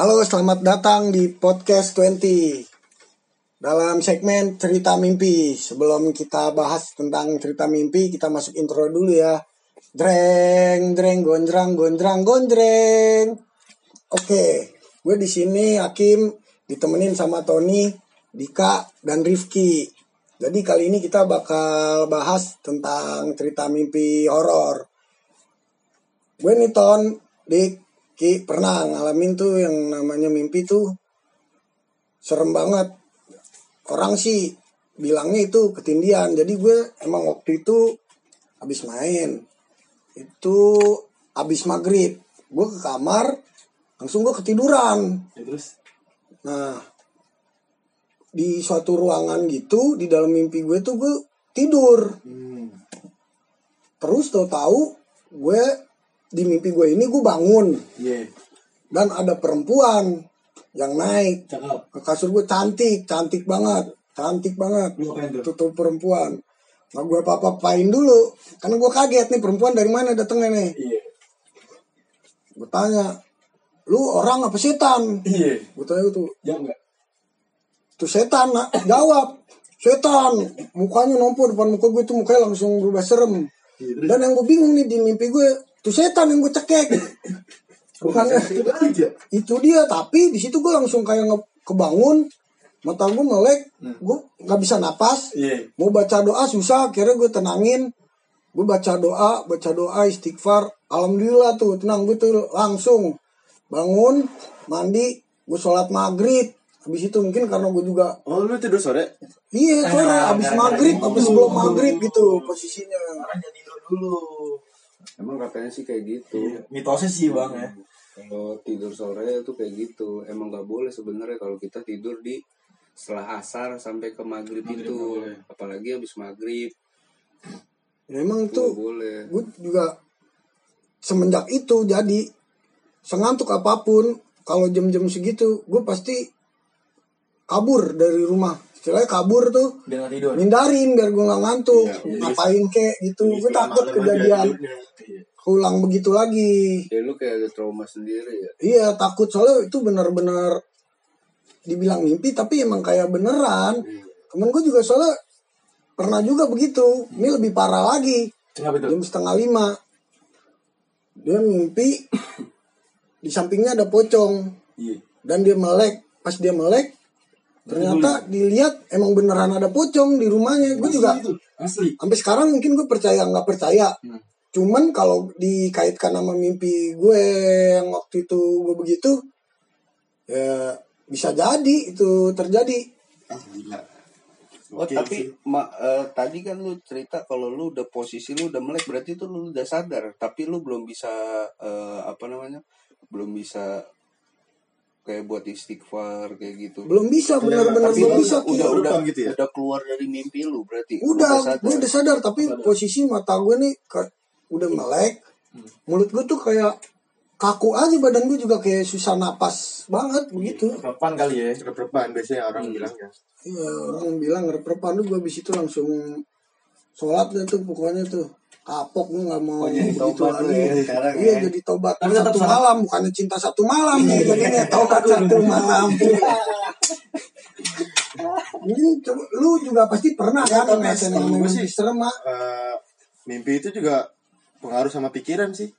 Halo, selamat datang di podcast 20 dalam segmen cerita mimpi. Sebelum kita bahas tentang cerita mimpi, kita masuk intro dulu ya. Dreng, dreng, gondrang, gondrang, gondreng. Oke, gue di sini Hakim ditemenin sama Tony, Dika, dan Rifki. Jadi kali ini kita bakal bahas tentang cerita mimpi horor. Gue nih Ton, Dik, Ki pernah ngalamin tuh yang namanya mimpi tuh serem banget. Orang sih bilangnya itu ketindian. Jadi gue emang waktu itu habis main. Itu habis maghrib. Gue ke kamar, langsung gue ketiduran. Ya, terus Nah, di suatu ruangan gitu, di dalam mimpi gue tuh gue tidur. hmm. Terus tau tahu gue di mimpi gue ini gue bangun. Iya. Dan ada perempuan yang naik. Cakep. Ke kasur gue cantik, cantik banget, cantik banget. Tutup perempuan. Nah gue apa-apain dulu, karena gue kaget nih perempuan dari mana datangnya nih. iya. Gue tanya, lu orang apa setan? iya. Gue tanya tuh, ya enggak? Tuh setan nak. Jawab setan. Mukanya nompo depan muka gue tuh mukanya langsung berubah serem. Iya dan yang gue bingung nih di mimpi gue tuh setan yang gue cekek. Bukannya itu aja itu dia tapi di situ gue langsung kayak nge- kebangun. Mata gue melek gue nggak bisa napas. Iya. Mau baca doa susah akhirnya gue tenangin. Gue baca doa baca doa istighfar. Alhamdulillah tuh tenang gue tuh langsung. Bangun mandi gue sholat maghrib. Habis itu mungkin karena gue juga Oh lu tidur sore? Iya, sore. Ah, abis gara-gara maghrib, itu. abis sebelum maghrib gitu posisinya. jangan tidur dulu Emang katanya sih kayak gitu. iya mitosnya sih bang ya Kalau tidur sore itu kayak gitu. Emang nggak boleh sebenarnya kalau kita tidur di setelah asar sampai ke maghrib, Maghrib itu. Apalagi habis maghrib. Ya, emang Itu boleh. gue juga semenjak itu jadi sengantuk apa pun kalau jam-jam segitu gue pasti kabur dari rumah. Istilahnya kabur tuh. Biar tidur. Mindarin biar gue nggak ngantuk. Iya, ngapain kek gitu? Gue takut Malam aja kejadian. Iya. ulang begitu lagi. Ya lu kayak ada trauma sendiri ya. iya takut. Soalnya itu benar-benar dibilang mimpi tapi emang kayak beneran. Temen gue juga soalnya pernah juga begitu. Ini lebih parah lagi. Jam setengah lima. Dia mimpi di sampingnya ada pocong. Iya. Dan dia melek. Pas dia melek ternyata dilihat emang beneran ada pocong di rumahnya. Gue juga itu asli. sampai sekarang mungkin gue percaya nggak percaya. Hmm. cuman kalau dikaitkan sama mimpi gue yang waktu itu gue begitu ya bisa jadi itu terjadi. Ah gila. Oh Oke, tapi sih. ma- eh, tadi kan lu cerita kalau lu udah posisi lu udah melek berarti itu lu udah sadar. Tapi lu belum bisa eh, apa namanya belum bisa kayak buat istighfar kayak gitu. belum bisa Iya, benar-benar belum lu bisa udah udah udah, gitu ya? udah keluar dari mimpi lu berarti. Lu udah sadar. gue udah sadar tapi Sadar. posisi mata gue nih ke- udah melek mulut gue tuh kayak kaku aja badan gue juga kayak susah napas banget begitu Depan kali ya Rep-repan biasanya orang bilangnya. iya orang bilang rep-repan tuh gue abis itu langsung sholat deh tuh pokoknya tuh kapok gue nggak mau Oh, jadi begitu lagi. ya sekarang iya ya. jadi tobat. Tapi tetap satu malam bukannya cinta satu malam. Nih jadinya tobat satu malam. Coba- lu juga pasti pernah Ya, kan ngerasain yang sih- serem ah. Eh, mimpi itu juga pengaruh sama pikiran sih.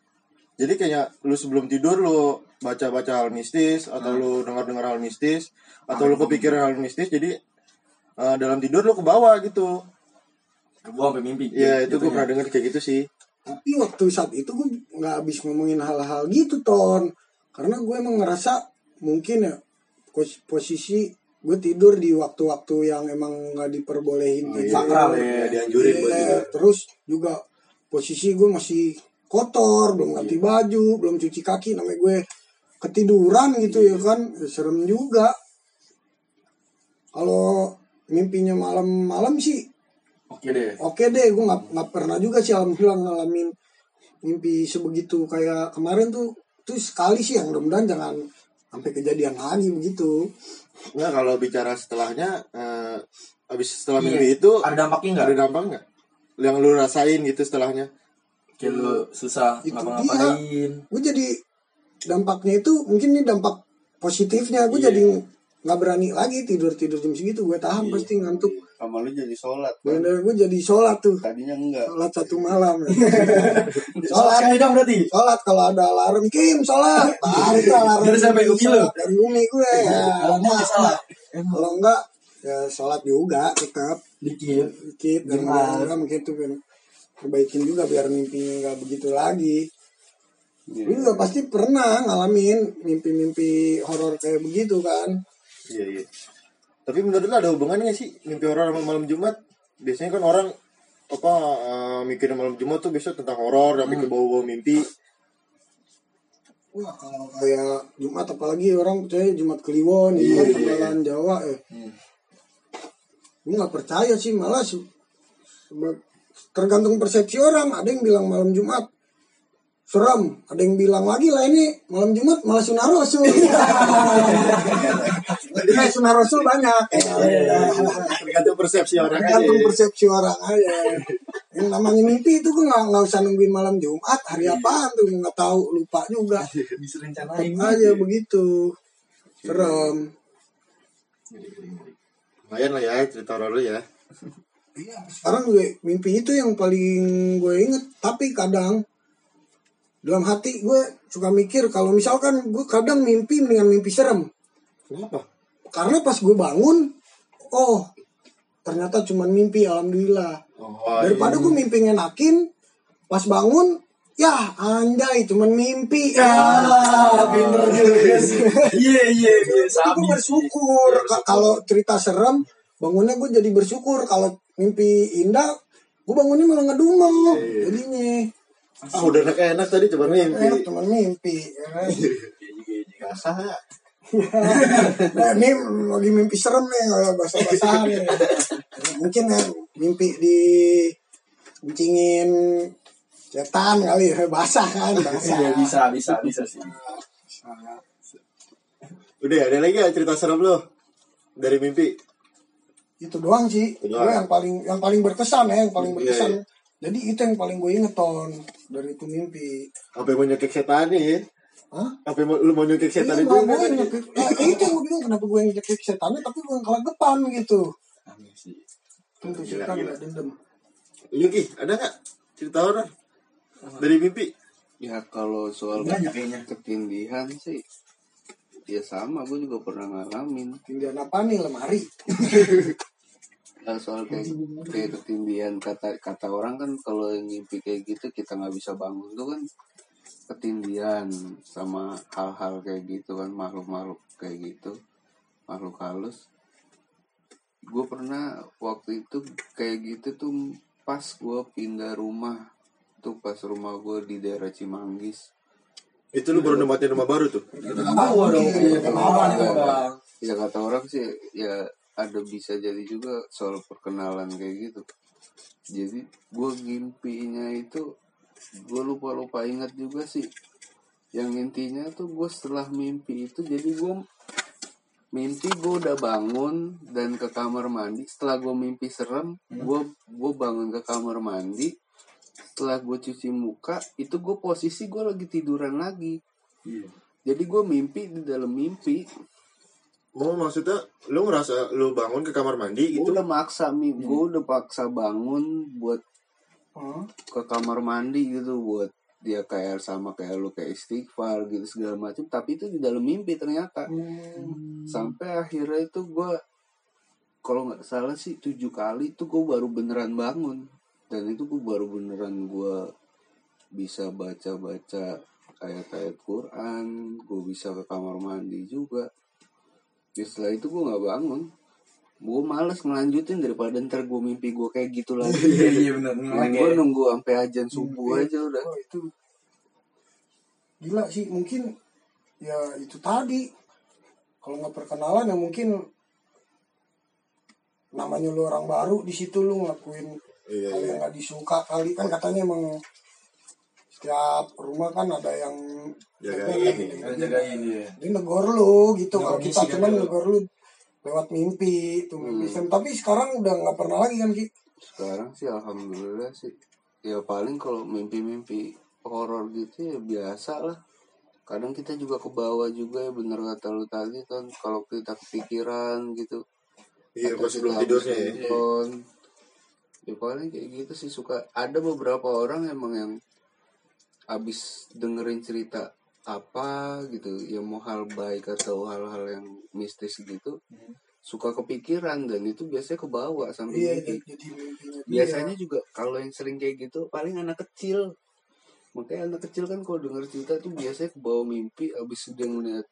Jadi kayaknya lu sebelum tidur lu baca-baca hal mistis atau lu dengar-dengar hal mistis atau lu kepikiran hal mistis jadi eh, dalam tidur lu ke bawah gitu. Gua sampai mimpi Iya, itu gue pernah denger kayak gitu sih. tapi waktu saat itu gue nggak habis ngomongin hal-hal gitu ton. Karena gue emang ngerasa mungkin ya pos- posisi gue tidur di waktu-waktu yang emang nggak diperbolehin kayak gitu. sakral ya Ya, dianjurin buat Iya, tidur. terus juga posisi gue masih kotor belum ganti baju belum cuci kaki namanya gue ketiduran gitu ya kan. Ya, serem juga. Kalau mimpinya malam-malam sih oke deh. Oke deh gue nggak nggak pernah juga sih alhamdulillah ngalamin mimpi sebegitu. Kayak kemarin tuh tuh sekali sih yang mudah-mudahan jangan sampai kejadian lagi begitu. Nah, kalau bicara setelahnya eh habis setelah Iya. mimpi itu ada dampaknya nggak? Ada dampak nggak? Yang lu rasain gitu setelahnya? kayak lu susah ngapa-ngapain gue jadi dampaknya itu mungkin ini dampak positifnya. Gue jadi nggak berani lagi tidur tidur jam segitu. Gue tahan pasti ngantuk. Sama lu jadi sholat kan? bener gue jadi sholat tuh. Tadinya enggak. Sholat satu malam. Sholat. Sholat sekali dong berarti. sholat kalau ada alarm kim sholat. Tarik tuh alarm Dari siapa, Umi lu? dari umi gue. Ya Alarmnya salah. kalau enggak ya sholat juga tetap Dikit. dikit dan malam gitu kan perbaikin juga biar mimpinya nggak begitu lagi. Iya. lu juga pasti pernah ngalamin mimpi-mimpi horor kayak begitu kan Iya iya. Tapi menurut lu ada hubungannya sih mimpi horor sama malam Jumat? Biasanya kan orang apa eh, mikirin malam Jumat tuh biasa tentang horor, tapi ke bau-bau mimpi. Wah, kalau kayak Jumat apalagi orang percaya Jumat Kliwon, Iya, Jumat iya, Kebalan Jawa eh. Gue nggak percaya sih malah tergantung persepsi orang. Ada yang bilang malam Jumat serem, ada yang bilang lagi lah ini malam Jumat malah sunah kayak sunah rasul banyak. Tergantung persepsi orang. Tergantung persepsi orang aja. Yang namanya mimpi itu gue nggak nggak usah nungguin malam Jumat hari apaan tuh nggak tahu lupa juga. Bisa rencanain. aja begitu serem Lumayan lah ya cerita horor ya. sekarang gue mimpi itu yang paling gue inget tapi kadang dalam hati gue suka mikir kalau misalkan gue kadang mimpi dengan mimpi serem Kenapa? Karena pas gue bangun oh ternyata cuma mimpi alhamdulillah Oh, daripada gue mimpi ngenakin pas bangun ya anjay cuman mimpi Ah, pinter juga sih. Iya, iya, iya. Gue bersyukur Ka- kalau cerita serem bangunnya gue jadi bersyukur kalau mimpi indah gue bangunnya malah ngedumel jadinya Ah udah enak enak tadi cuma mimpi. eh cuman mimpi ya kan? Basah ya. Nah, ini lagi mimpi serem nih kayak bahasa basahan nih mungkin ya mimpi di kencingin setan kali ya basah kan basah Iya, bisa, bisa, bisa sih. Udah ada lagi ya cerita serem lo dari mimpi. itu doang sih Itu doang. yang paling yang paling berkesan ya yang paling Iya, berkesan iya. jadi itu yang paling gue inget ton dari itu mimpi mau nyekik setan nih. Hah? Mau lu mau nyekik setan Iya, itu. nggak gue nyekik. Nah, itu yang gue bingung kenapa gue nyekik setannya tapi gue yang kelagepan gitu. Amin sih. Tentu Gila, setan gila. gak dendam. Yuki, ada nggak cerita horor dari mimpi? ya kalau soal Banyak kayaknya. ketindihan sih ya sama gue juga pernah ngalamin Tindihan apa nih lemari? Nah, soal kayak, kayak ketindihan kata kata orang kan kalau yang mimpi kayak gitu kita nggak bisa bangun tuh kan ketindihan sama hal-hal kayak gitu kan makhluk-makhluk kayak gitu makhluk halus. Gue pernah waktu itu kayak gitu tuh pas gue pindah rumah tuh pas rumah gue di daerah Cimanggis. Itu lu baru nempatin rumah baru tuh. Dong, iya, Bang? ya kata orang sih ya ada bisa jadi juga soal perkenalan kayak gitu. Jadi gue mimpinya itu gue lupa lupa ingat juga sih. Yang intinya tuh gue setelah mimpi itu jadi gue mimpi gue udah bangun dan ke kamar mandi. Setelah gue mimpi serem gue gue bangun ke kamar mandi. Setelah gue cuci muka itu gue posisi gue lagi tiduran lagi. Iya. jadi gue mimpi di dalam mimpi. Oh maksudnya lu ngerasa lu bangun ke kamar mandi gue gitu? udah maksa mi. Gue udah paksa bangun buat Hmm. ke kamar mandi gitu buat dia kayak sama kayak lu kayak istighfar gitu segala macam tapi itu di dalam mimpi ternyata. Hmm. sampai akhirnya itu gue kalau nggak salah sih tujuh kali itu gue baru beneran bangun. Dan itu gue baru beneran gue bisa baca baca ayat-ayat Quran gue bisa ke kamar mandi juga. Ya setelah itu gue nggak bangun gue males ngelanjutin daripada ntar gue mimpi gue kayak gitu lagi Iya, iya benar. Gue nunggu sampai ajan subuh aja udah. Oh, itu gila sih mungkin ya itu tadi kalau nggak perkenalan ya mungkin namanya lu orang baru di situ lu ngelakuin Iya, hal iya. yang nggak disuka kali kan katanya emang setiap rumah kan ada yang Jagain. Jagain gitu kalau Negor kita misi kan cuman dia. negor lu lewat mimpi tuh mimpi serem. tapi sekarang udah nggak pernah lagi kan Ki Sekarang sih alhamdulillah sih. Ya paling kalau mimpi-mimpi horor gitu ya biasa lah. kadang kita juga ke bawah juga ya bener kata lu tadi kan kalau kita kepikiran gitu Iya, atau pas sebelum tidurnya ya. nonton. ya paling kayak gitu sih suka ada beberapa orang emang yang abis dengerin cerita apa gitu yang mau hal baik atau hal-hal yang mistis gitu suka kepikiran dan itu biasanya kebawa sampai iya mimpi. jadi, jadi mimpinya dia. biasanya juga kalau yang sering kayak gitu paling anak kecil makanya anak kecil kan kalau denger cerita tuh biasanya kebawa mimpi abis dia ngeliat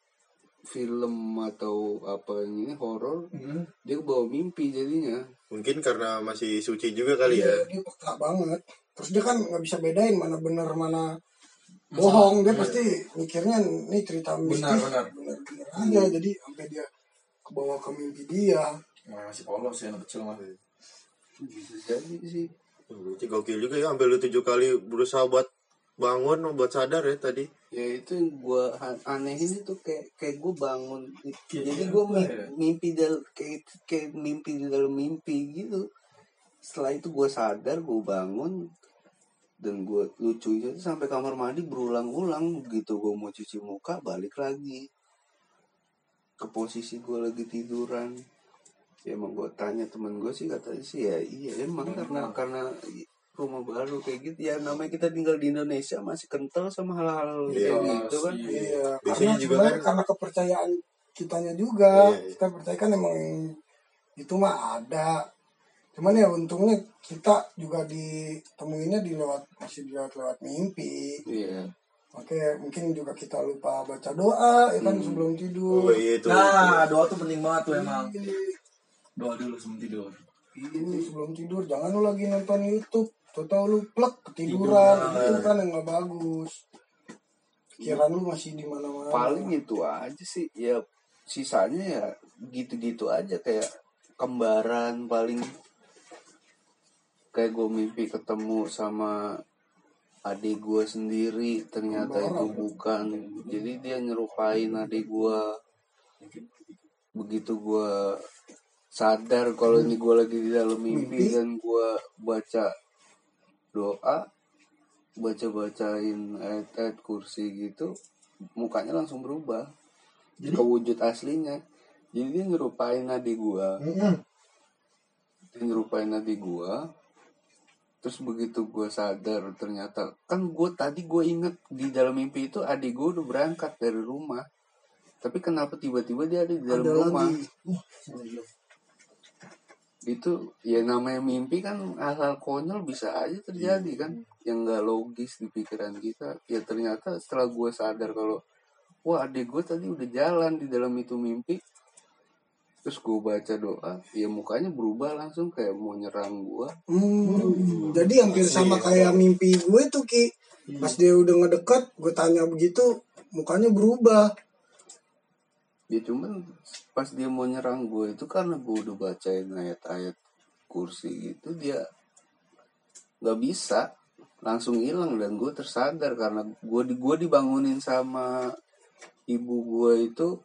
film atau apa yang ini horor Hmm. dia kebawa mimpi jadinya Mungkin karena masih suci juga kali ya. Iya, dia peka banget terus dia kan nggak bisa bedain mana bener mana bohong dia pasti mikirnya ini cerita mistis Benar, benar. bener-bener aja jadi sampai dia kebawa ke mimpi dia Masih polos ya anak kecil mah. bisa jadi sih Berarti gokil juga ya, ambil lu tujuh kali berusaha buat bangun, buat sadar ya tadi. ya itu yang gue anehin itu kayak kayak gue bangun jadi Kayak gue apa ya? mimpi dal kayak kayak mimpi di dalam mimpi gitu setelah itu gue sadar gue bangun dan gue lucunya itu sampai kamar mandi berulang-ulang begitu gue mau cuci muka balik lagi. Ke posisi gue lagi tiduran. Ya emang gue tanya temen gue sih katanya sih ya iya emang karena karena rumah baru kayak gitu. Ya namanya kita tinggal di Indonesia masih kental sama hal-hal Iya, kayak gitu kan. Iya. iya. Biasanya karena juga kan- karena kepercayaan kitanya juga. Iya, iya. kita percaya kan emang itu mah ada cuman ya untungnya kita juga ditemuinya di lewat masih di lewat lewat mimpi iya Makanya mungkin juga kita lupa baca doa ya kan sebelum tidur. Oh iya itu. Nah, doa tuh penting banget tuh emang. Doa dulu sebelum tidur. Ini sebelum tidur jangan lu lagi nonton YouTube. Tahu lu plek ketiduran itu kan yang nggak bagus. Pikiran lu masih di mana-mana. paling itu aja sih ya sisanya ya gitu-gitu aja kayak kembaran paling kayak gue mimpi ketemu sama adik gue sendiri ternyata itu bukan. Jadi dia nyerupain adik gue begitu gue sadar kalau ini gue lagi di dalam mimpi dan gue baca doa baca bacain ayat-ayat kursi gitu mukanya langsung berubah. Ke wujud aslinya. Jadi dia nyerupain adik Mm-mm. dia nyerupain adik gua terus begitu gua sadar ternyata kan gue tadi gue inget di dalam mimpi itu adik gue udah berangkat dari rumah. Tapi kenapa tiba-tiba dia ada di dalam Ada rumah? lagi. itu ya namanya mimpi kan hal-hal konyol bisa aja terjadi kan. Yang nggak logis di pikiran kita. Ya ternyata setelah gue sadar kalau wah adik gue tadi udah jalan di dalam itu mimpi terus gue baca doa. Ya mukanya berubah langsung kayak mau nyerang gue Hmm, jadi hampir sama kayak mimpi gue tuh Ki. Pas dia udah ngedekat, gue tanya begitu, mukanya berubah. ya cuman pas dia mau nyerang gue itu karena gue udah bacain ayat-ayat kursi gitu dia nggak bisa. Langsung hilang dan gue tersadar karena gue di gue dibangunin sama ibu gue itu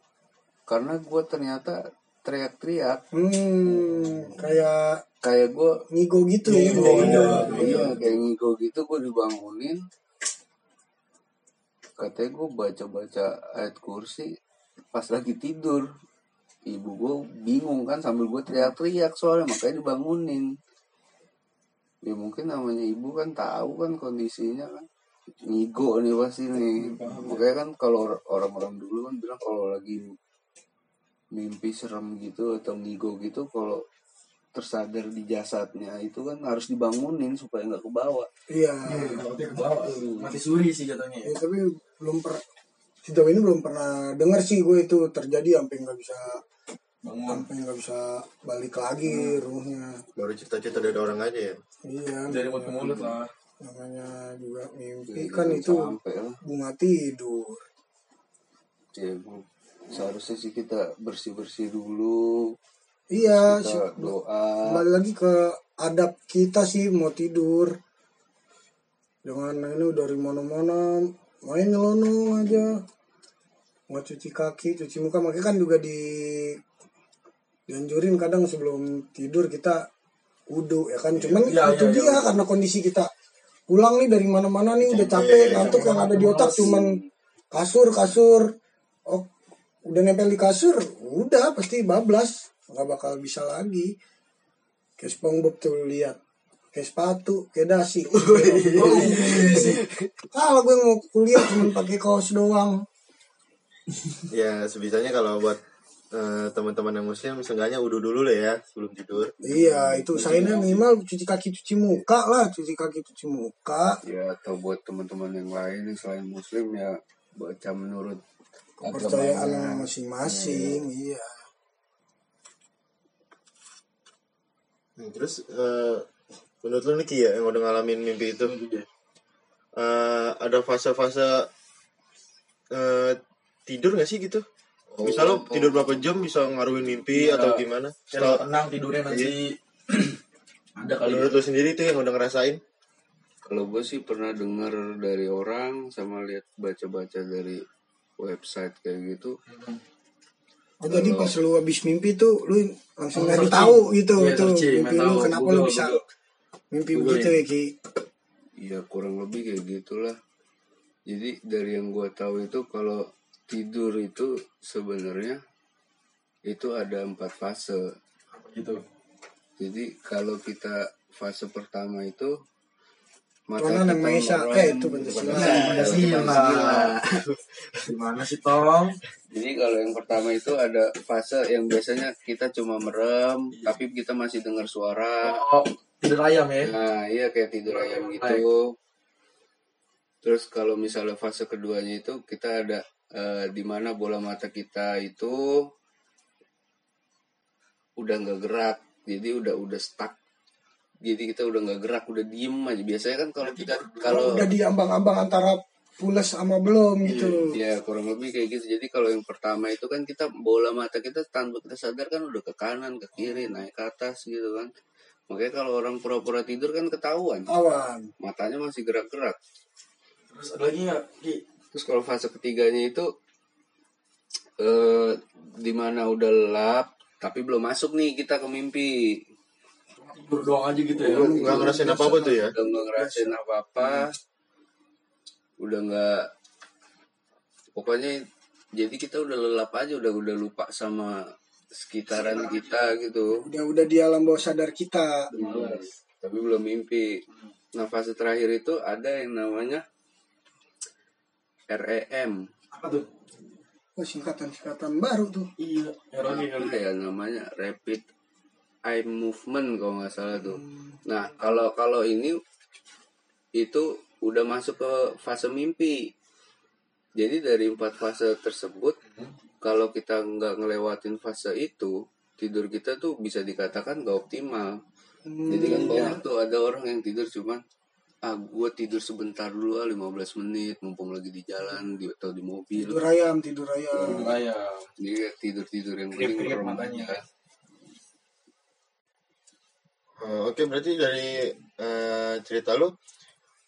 karena gue ternyata teriak-teriak. Hmm, kayak kayak gue ngigo gitu ya. Ngigo, iya. iya kayak ngigo gitu gue dibangunin. Katanya gue baca-baca ayat kursi pas lagi tidur. Ibu gue bingung kan sambil gue teriak-teriak soalnya makanya dibangunin. Ya mungkin namanya ibu kan tahu kan kondisinya kan. Ngigo nih pasti nih. Makanya kan kalau or- orang-orang dulu kan bilang kalau lagi mimpi serem gitu atau ngigo gitu kalau tersadar di jasadnya itu kan harus dibangunin supaya nggak ke bawah Iya. Takutnya ke bawah. Mati suri sih katanya. Ya, tapi belum per sejauh ini belum pernah dengar sih gue itu terjadi sampai nggak bisa Bangun. sampai nggak bisa balik lagi ruhnya. Baru cerita-cerita dari orang aja ya. Iya. Dari mulut ke mulut lah. Namanya juga mimpi Jadi kan jangan itu bunga tidur. ya Bu. Seharusnya sih kita bersih bersih dulu. Iya, kita doa. Kembali lagi ke adab kita sih mau tidur. Jangan ini dari mana-mana main nyelonong aja. Mau cuci kaki, cuci muka, makanya kan juga di dianjurin kadang sebelum tidur kita wudhu ya kan? Cuman Iya, itu iya, dia iya. karena kondisi kita. Pulang nih dari mana-mana nih udah capek ngantuk yang ada di otak cuman kasur kasur oh udah nempel di kasur udah pasti bablas. Nggak bakal bisa lagi. Kayak SpongeBob tuh lihat. Kayak sepatu kayak dasi. Kalau gue mau kuliah cuma pakai kaos doang. Ya sebisanya kalau buat eh, teman-teman yang muslim seenggaknya udah dulu lah ya sebelum tidur. iya itu saya minimal cuci kaki cuci muka lah cuci kaki cuci muka. Ya atau buat teman-teman yang lain yang selain muslim ya baca menurut kepercayaan masing-masing iya Hmm, Terus eh, menurut lu nih Ki ya yang udah ngalamin mimpi itu eh, ada fase-fase eh, tidur gak sih gitu? Misal lo tidur berapa jam bisa ngaruhin mimpi Iya. atau gimana? Kalau Setelah, tenang tidurnya nanti ada kali menurut lu sendiri tuh yang udah ngerasain? Kalau gue sih pernah dengar dari orang sama lihat baca-baca dari website kayak gitu. Oh, jadi pas lu habis mimpi tuh lu langsung Oh, nyari tahu gitu tuh searching, mimpi lu tahu. kenapa lu bisa Google. mimpi Google begitu ya. ya Ki Iya kurang lebih kayak gitulah. Jadi dari yang gue tahu itu kalau tidur itu sebenarnya itu ada empat fase. gitu. Jadi kalau kita fase pertama itu Tuhanan yang Maha Esa eh itu Pancasila Pancasila. Gimana sih Tong? Jadi kalau yang pertama itu ada fase yang biasanya kita cuma merem, tapi kita masih dengar suara. Oh, tidur ayam ya. Nah, iya kayak tidur ayam gitu. Terus kalau misalnya fase keduanya itu kita ada eh, di mana bola mata kita itu udah nggak gerak, jadi udah udah stuck. Jadi kita udah nggak gerak, udah diem aja. Biasanya kan kalau kita kalau udah di ambang-ambang antara pules sama belum gitu Ya kurang lebih kayak gitu. Jadi kalau yang pertama itu kan kita bola mata kita tanpa kita sadar kan udah ke kanan, ke kiri, naik ke atas gitu kan. Makanya kalau orang pura-pura tidur kan ketahuan. awan Matanya masih gerak-gerak. Terus ada lagi nggak? Ki? Terus kalau fase ketiganya itu eh di mana udah lelap tapi belum masuk nih kita ke mimpi. Doang aja gitu ya. Nggak ngerasain apa-apa tuh ya? Udah nggak ngerasain apa-apa. Udah nggak pokoknya jadi kita udah lelap aja udah udah lupa sama sekitaran kita gitu. udah udah di alam bawah sadar kita tapi belum mimpi. Nah fase terakhir itu ada yang namanya REM. Apa tuh? oh singkatan-singkatan baru tuh Iya. Apa ya namanya rapid eye movement kalau nggak salah tuh. Nah kalau kalau ini itu udah masuk ke fase mimpi. Jadi dari empat fase tersebut, kalau kita nggak ngelewatin fase itu, tidur kita tuh bisa dikatakan nggak optimal. Jadi kan banyak tuh ada orang yang tidur cuman ah gue tidur sebentar dulu ah 15 menit mumpung lagi di jalan di, atau di mobil tidur ayam tidur ayam Tidur ayam. dia tidur tidur yang Keringat-keringat merem matanya. Eh, Oke berarti dari eh, cerita lu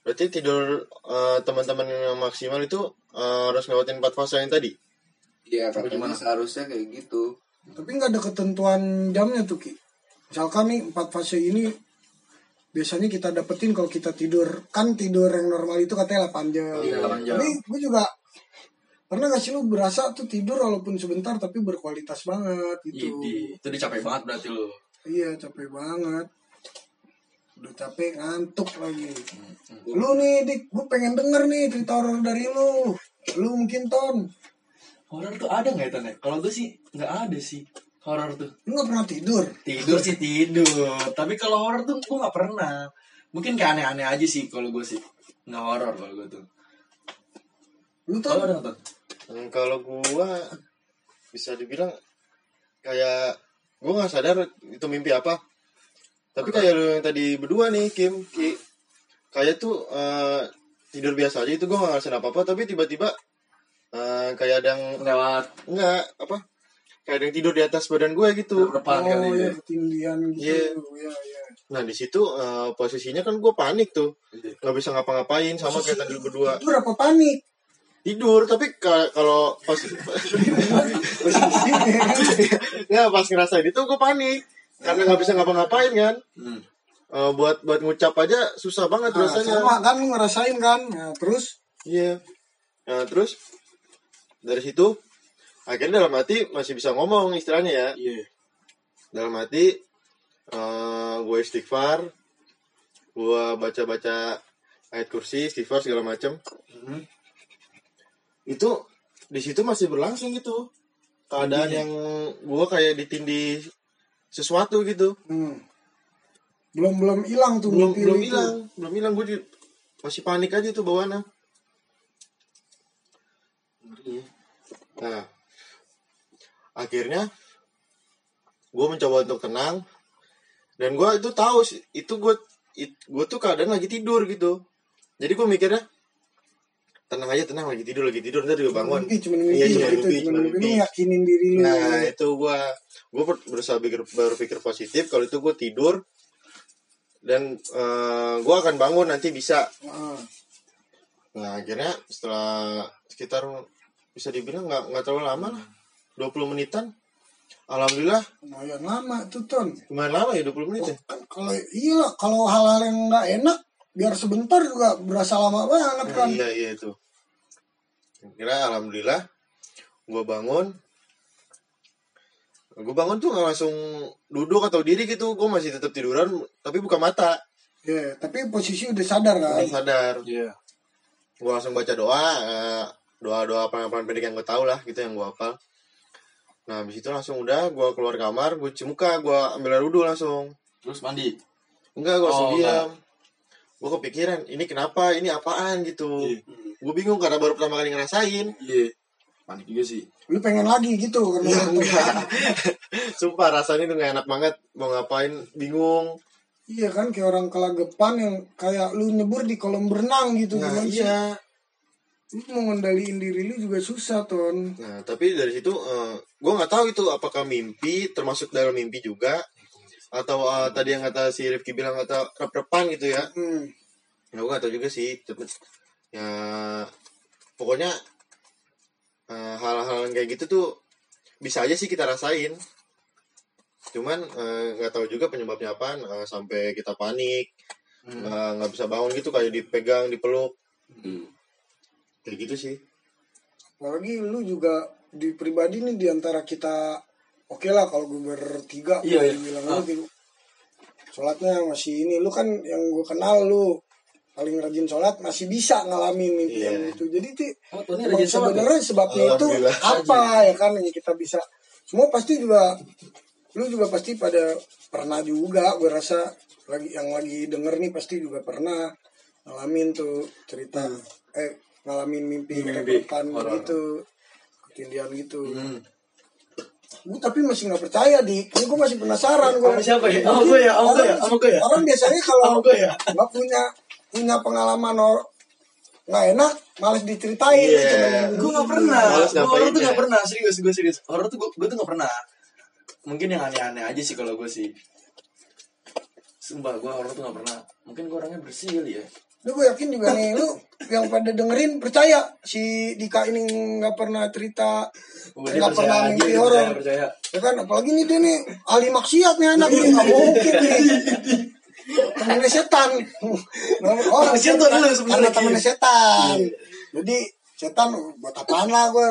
berarti tidur eh, teman-teman yang maksimal itu eh, harus ngelewatin empat fase yang tadi. Iya katanya seharusnya kayak gitu tapi nggak ada ketentuan jamnya tuh Ki misalkan nih empat fase ini biasanya kita dapetin kalau kita tidur kan tidur yang normal itu katanya 8 jam. Iya, 8 jam. Tapi gue juga pernah gak sih lu berasa tuh tidur walaupun sebentar tapi berkualitas banget gitu. Idi. Itu dia capek banget berarti lu. Iya capek banget. Udah capek ngantuk lagi. Lu nih dik, gue pengen denger nih cerita horor dari lu. Lu mungkin ton. Horor tuh ada nggak ya Tan, ya? Kalau gue sih nggak ada sih horor tuh. Lu gak pernah tidur. Tidur sih tidur. Tapi kalau horor tuh gue nggak pernah. Mungkin kayak aneh-aneh aja sih kalau gue sih. Nggak horor kalau gue tuh. Lu Kalau ton. ada nggak Tan? Hmm, kalau gua bisa dibilang kayak gua nggak sadar itu mimpi apa. Tapi kayak lu yang tadi berdua nih Kim, Ki, kayak tuh eh, tidur biasa aja itu gua nggak ngerasain apa apa tapi tiba-tiba eh, kayak ada yang Lewat enggak apa kayak ada yang tidur di atas badan gue gitu. depan Oh kali ya ketindihan gitu. Iya. Iya iya. Nah di situ eh, posisinya kan gue panik tuh, Iya. nggak bisa ngapa-ngapain sama kayak tadi berdua Tidur apa panik? tidur tapi ka- kalau pas nggak pas ngerasain itu gue panik karena nggak bisa ngapa-ngapain kan? Hmm. Eh, buat buat ngucap aja susah banget Nah, rasanya. sama kan ngerasain kan. Nah, terus? Iya. Nah terus? Dari situ akhirnya dalam hati masih bisa ngomong istilahnya ya. Iya. dalam hati eh gue istighfar gue baca-baca ayat kursi istighfar segala macam Mhm. itu di situ masih berlangsung gitu. Keadaan yang gue kayak ditindih sesuatu gitu. Hmm. Belum belum hilang tuh belum mimpi belum hilang belum hilang. Gue masih panik aja tuh bawaannya. Ngeri ya. nah akhirnya gue mencoba untuk tenang dan gue itu tahu sih, itu gue gue tuh keadaan lagi tidur gitu. Jadi gue mikirnya tenang aja tenang lagi tidur lagi tidur ntar juga bangun Mimpi cuma mimpi Iya, cuma gitu, mimpi, cuma mimpi. Lu yakinin diri lu. Nah itu gua gua ber- berusaha pikir, berpikir positif kalau itu gue tidur dan eh, gua akan bangun nanti bisa. Nah akhirnya setelah sekitar bisa dibilang nggak nggak terlalu lama lah 20 menitan. Alhamdulillah lumayan lama tuh ton. lumayan lama ya 20 menit ya. Kan kalau iya kalau hal-hal yang nggak enak biar sebentar juga berasa lama banget kan. Iya iya itu. Kira alhamdulillah gua bangun gue bangun tuh nggak langsung duduk atau diri gitu gue masih tetap tiduran tapi buka mata Iya, tapi posisi udah sadar kan. Udah sadar Iya. gue langsung baca doa eh, doa-doa apa pendek yang gue tahu lah gitu yang gue hafal nah habis itu langsung udah gue keluar kamar gue cuci muka gue ambil air wudhu langsung Terus mandi. enggak gue langsung Oh, diam gue kepikiran ini kenapa? Ini apaan? gitu. Iya. gue bingung karena baru pertama kali ngerasain. Iya. Panik juga sih. Lu pengen lagi gitu karena ya enggak. Sumpah rasanya tuh gak enak banget. Mau ngapain? Bingung. Iya kan kayak orang kelagepan yang kayak lu nyebur di kolam berenang gitu nah gimana sih? iya Lu mau ngendaliin diri lu juga susah ton. Nah, tapi dari situ eh, gue nggak tahu itu apakah mimpi termasuk dalam mimpi juga atau eh, tadi yang kata si Rifki bilang kata rep-repan gitu ya. Hmm. Ya gue gak tahu juga sih. Ya pokoknya eh, hal-hal yang kayak gitu tuh bisa aja sih kita rasain. Cuman eh, nggak tahu juga penyebabnya apa sampai kita panik nggak nggak bisa bangun gitu kayak dipegang dipeluk Hmm. kayak gitu sih. Apalagi lu juga di pribadi nih di antara kita oke lah kalau gue bertiga Iya, iya. bilang Ah. lu gitu. Sholatnya masih ini lu kan yang gue kenal lu paling rajin sholat masih bisa ngalamin mimpi yang itu jadi tuh Oh, ya? sebenarnya sebabnya itu apa ya kan yang kita bisa semua pasti juga lu juga pasti pada pernah juga gue rasa lagi yang lagi denger nih pasti juga pernah ngalamin tuh cerita eh ngalamin mimpi Mimpi, gitu ketindihan gitu Hmm. Gue tapi masih nggak percaya di ini gue masih penasaran gue Sama siapa ya? Sama gue ya, sama gue ya, sama gue ya. orang biasanya kalau gue ya. nggak punya punya pengalaman or nggak enak malas diceritain gitu temen Gue gak pernah. Males Gue horor ngapainnya. tuh gak pernah. Serius, gue serius. Horor tuh gue, gue tuh gak pernah. Mungkin yang aneh-aneh aja sih kalau gue sih. Sumpah, gue horor tuh gak pernah. Mungkin gue orangnya bersih kali ya. Lu gue yakin juga nih lu yang pada dengerin percaya. Si Dika ini nggak pernah cerita Oh, nggak pernah mimpi horor. ya kan apalagi nih dia nih ahli maksiat nih anak nih nggak mungkin nih. Temennya setan. Oh tuh lu sebenarnya, temennya setan. Jadi setan buat apaan lah gue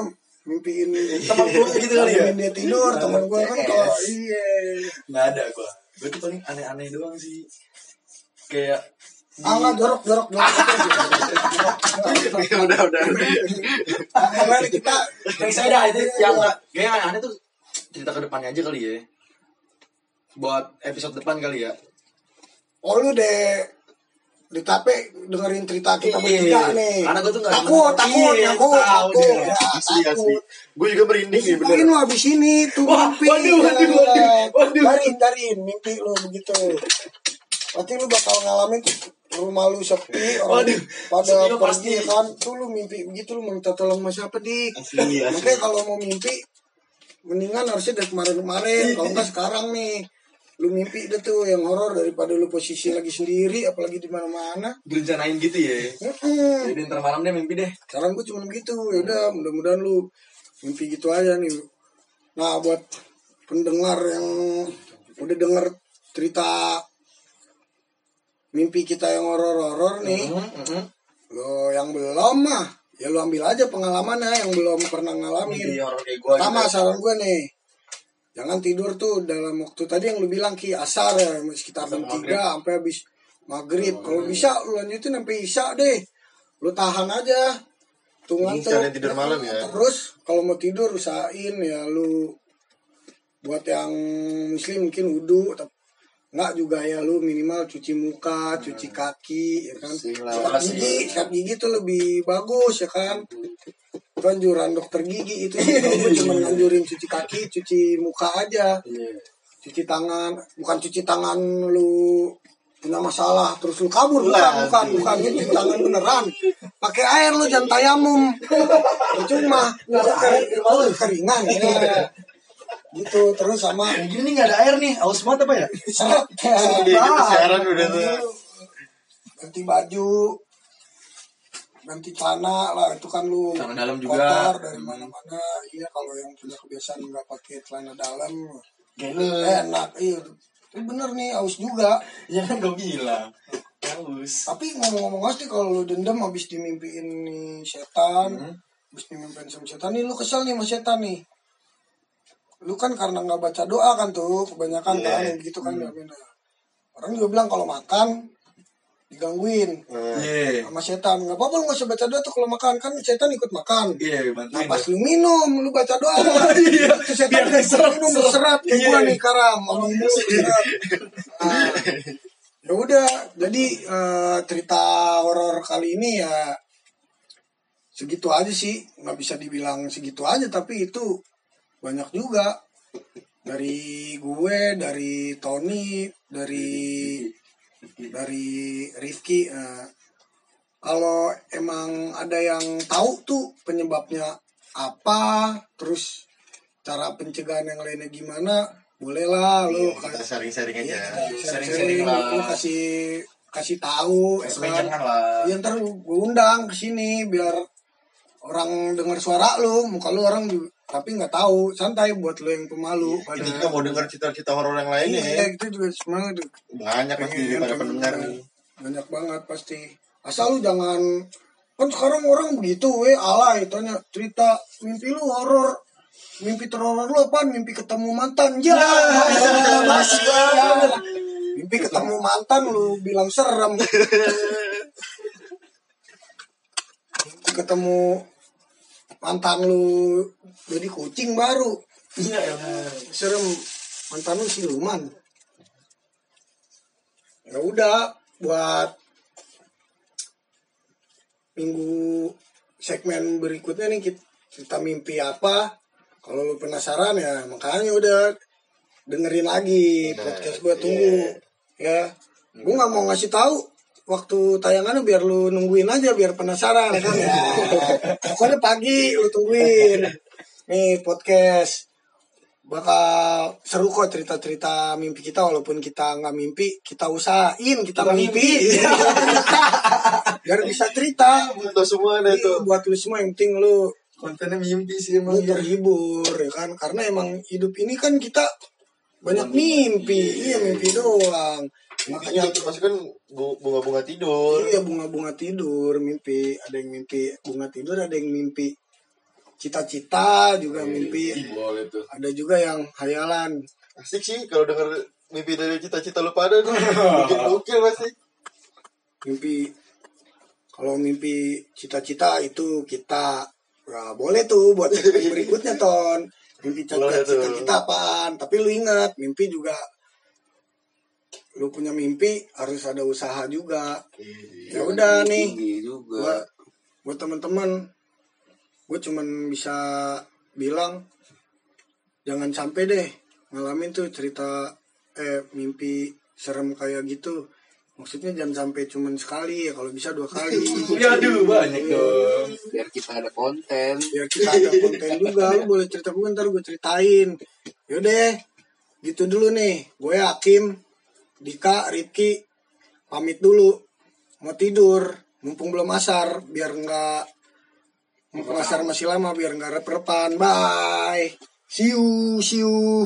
mimpiin Teman gue gitu kali ya? mimpiin dia tidur teman gue kan kalau iya. Gak ada gue. Gue tuh paling aneh-aneh doang sih. Kayak ah nggak jorok jorok jorok Ya udah udah. karena kita yang saya ada itu yang yang aneh tuh cerita ke depannya aja kali ya buat episode depan kali ya Oh lu deh di tape dengerin cerita kita Iya. bertiga nih. Karena gua tuh nggak takut, takut, Iya, takut, takut, dia. Asli asli. takut. Gue juga merinding nih bener. Mungkin lu habis ini tuh mimpi. waduh, waduh, waduh, waduh. Darin, darin mimpi lu begitu. Pasti lu bakal ngalamin rumah lu sepi, orang Waduh, pada pergi pasti. kan. Tuh lu mimpi begitu lu minta tolong sama siapa dik? Asli asli. Makanya kalau mau mimpi mendingan harusnya dari kemarin-kemarin kalau enggak sekarang nih lu mimpi deh tuh yang horor daripada lu posisi lagi sendiri apalagi di mana-mana direncanain gitu ya jadi ntar malam deh mimpi deh Sekarang gue cuma begitu, ya udah mudah-mudahan lu mimpi gitu aja nih. Nah buat pendengar yang udah denger cerita mimpi kita yang horor-horor nih, Mhm, mhm. lo yang belum mah ya lu ambil aja pengalamannya yang belum pernah ngalamin gue Pertama saran gue nih Jangan tidur tuh dalam waktu tadi yang lu bilang Ki asar ya sekitar jam Sampai 3 sampai habis maghrib. Kalau bisa lu lanjutin sampai isya deh. Lu tahan aja. Tuh ngantuk. sekalian tidur malam ya. Terus kalau mau tidur usahain ya lu buat yang muslim mungkin wudhu tapi Enggak juga ya lu minimal cuci muka, cuci kaki, ya kan. Sikat gigi, sikat gigi tuh lebih bagus ya kan. Itu anjuran dokter gigi itu. Gue cuma nganjurin cuci kaki, cuci muka aja. Cuci tangan, bukan cuci tangan lu punya masalah terus lu kabur bukan bukan bukan cuci tangan beneran pakai air lu jangan tayamum percuma air keringan ya. Gitu terus sama Kayak gini nih nggak ada air nih, aus banget apa ya? Iya, kita siaran udah tuh. ganti baju ganti celana lah itu kan lu Celana dalam juga. kotor dari mana-mana iya kalau yang punya kebiasaan nggak pakai celana dalam Kayak lu. enak iya Tapi bener nih aus juga Ya kan gue bilang. Aus. tapi ngomong-ngomong aus nih kalau lu dendam habis dimimpiin nih setan Hmm. habis dimimpiin sama setan nih lu kesel nih sama setan nih lu kan karena nggak baca doa kan tuh kebanyakan Iya. kan yang gitu kan Nah, orang juga bilang kalau makan digangguin. Iya. sama setan nggak apa-apa lu nggak usah baca doa tuh kalau makan kan setan ikut makan. Iya, nah bantuin. pas lu minum lu baca doa. Iya, itu setan biar diserap, minum serap. serat. Kayak Iya. gua nih karam. Sama minum serat. Nah, ya udah. Jadi eh, cerita horor kali ini ya segitu aja sih. Nggak bisa dibilang segitu aja tapi itu banyak juga dari gue dari Tony dari dari Rifki eh, kalau emang ada yang tahu tuh penyebabnya apa terus cara pencegahan yang lainnya gimana bolehlah lu Iya, sharing-sharing aja. Sering-sering lah. lu kasih kasih tahu ya kan? jangan lah. Iya ntar gue undang ke sini biar orang dengar suara lu, muka lu orang juga tapi nggak tahu santai buat lu yang pemalu pada Kita mau dengar cerita-cerita horor yang lainnya iya ya. itu juga sebenarnya Banyak pasti pada pendengar. nih. banyak banget pasti. Asal lu jangan kan sekarang orang begitu we alay tanya cerita mimpi lu horor mimpi terhoror lu apa mimpi ketemu mantan. Ya. Masih mimpi ketemu mantan lu bilang serem. Ketemu mantan lu jadi kucing baru. Iya, ya. serem. Mantan lu siluman. Ya udah buat minggu segmen berikutnya nih kita, kita mimpi apa? Kalau lu penasaran ya makanya udah dengerin lagi Nah, podcast gue tunggu ya. Gue nggak mau ngasih tahu waktu tayangannya biar lu nungguin aja biar penasaran ya kan? Ya pokoknya pagi lu tungguin. Nih podcast. Bakal seru kok cerita-cerita mimpi kita walaupun kita nggak mimpi kita usahain kita, mimpi, biar bisa cerita. Buat lo semua ada Iya, tuh. buat lu semua yang penting lu Kontennya mimpi sih emang. lu terhibur ya kan? Karena emang hidup ini kan kita banyak mimpi. Iya mimpi doang Makanya pasti kan bu- bunga-bunga tidur. iya bunga-bunga tidur mimpi ada yang mimpi bunga tidur ada yang mimpi cita-cita juga mimpi Boleh tuh. ada juga yang hayalan Asik sih kalau denger mimpi dari cita-cita lu pada tuh. Bikin gokil pasti. mimpi kalau mimpi cita-cita itu kita ya, boleh tuh buat berikutnya ton mimpi cita-cita apaan tapi lu ingat mimpi juga lu punya mimpi harus ada usaha juga. Ya udah nih juga. buat buat teman-teman gue cuman bisa bilang jangan sampai deh ngalamin tuh cerita eh mimpi serem kayak gitu. Maksudnya jangan sampai cuman sekali ya kalau bisa dua kali. Ya aduh banyak dong. Biar kita ada konten. biar kita ada konten juga. Lu boleh cerita gue ntar gue ceritain. Yaudah gitu dulu nih. Gue Hakim Dika Rifki pamit dulu. Mau tidur mumpung belum asar biar nggak mumpung asar masih lama biar nggak rep-repan bye. See you see you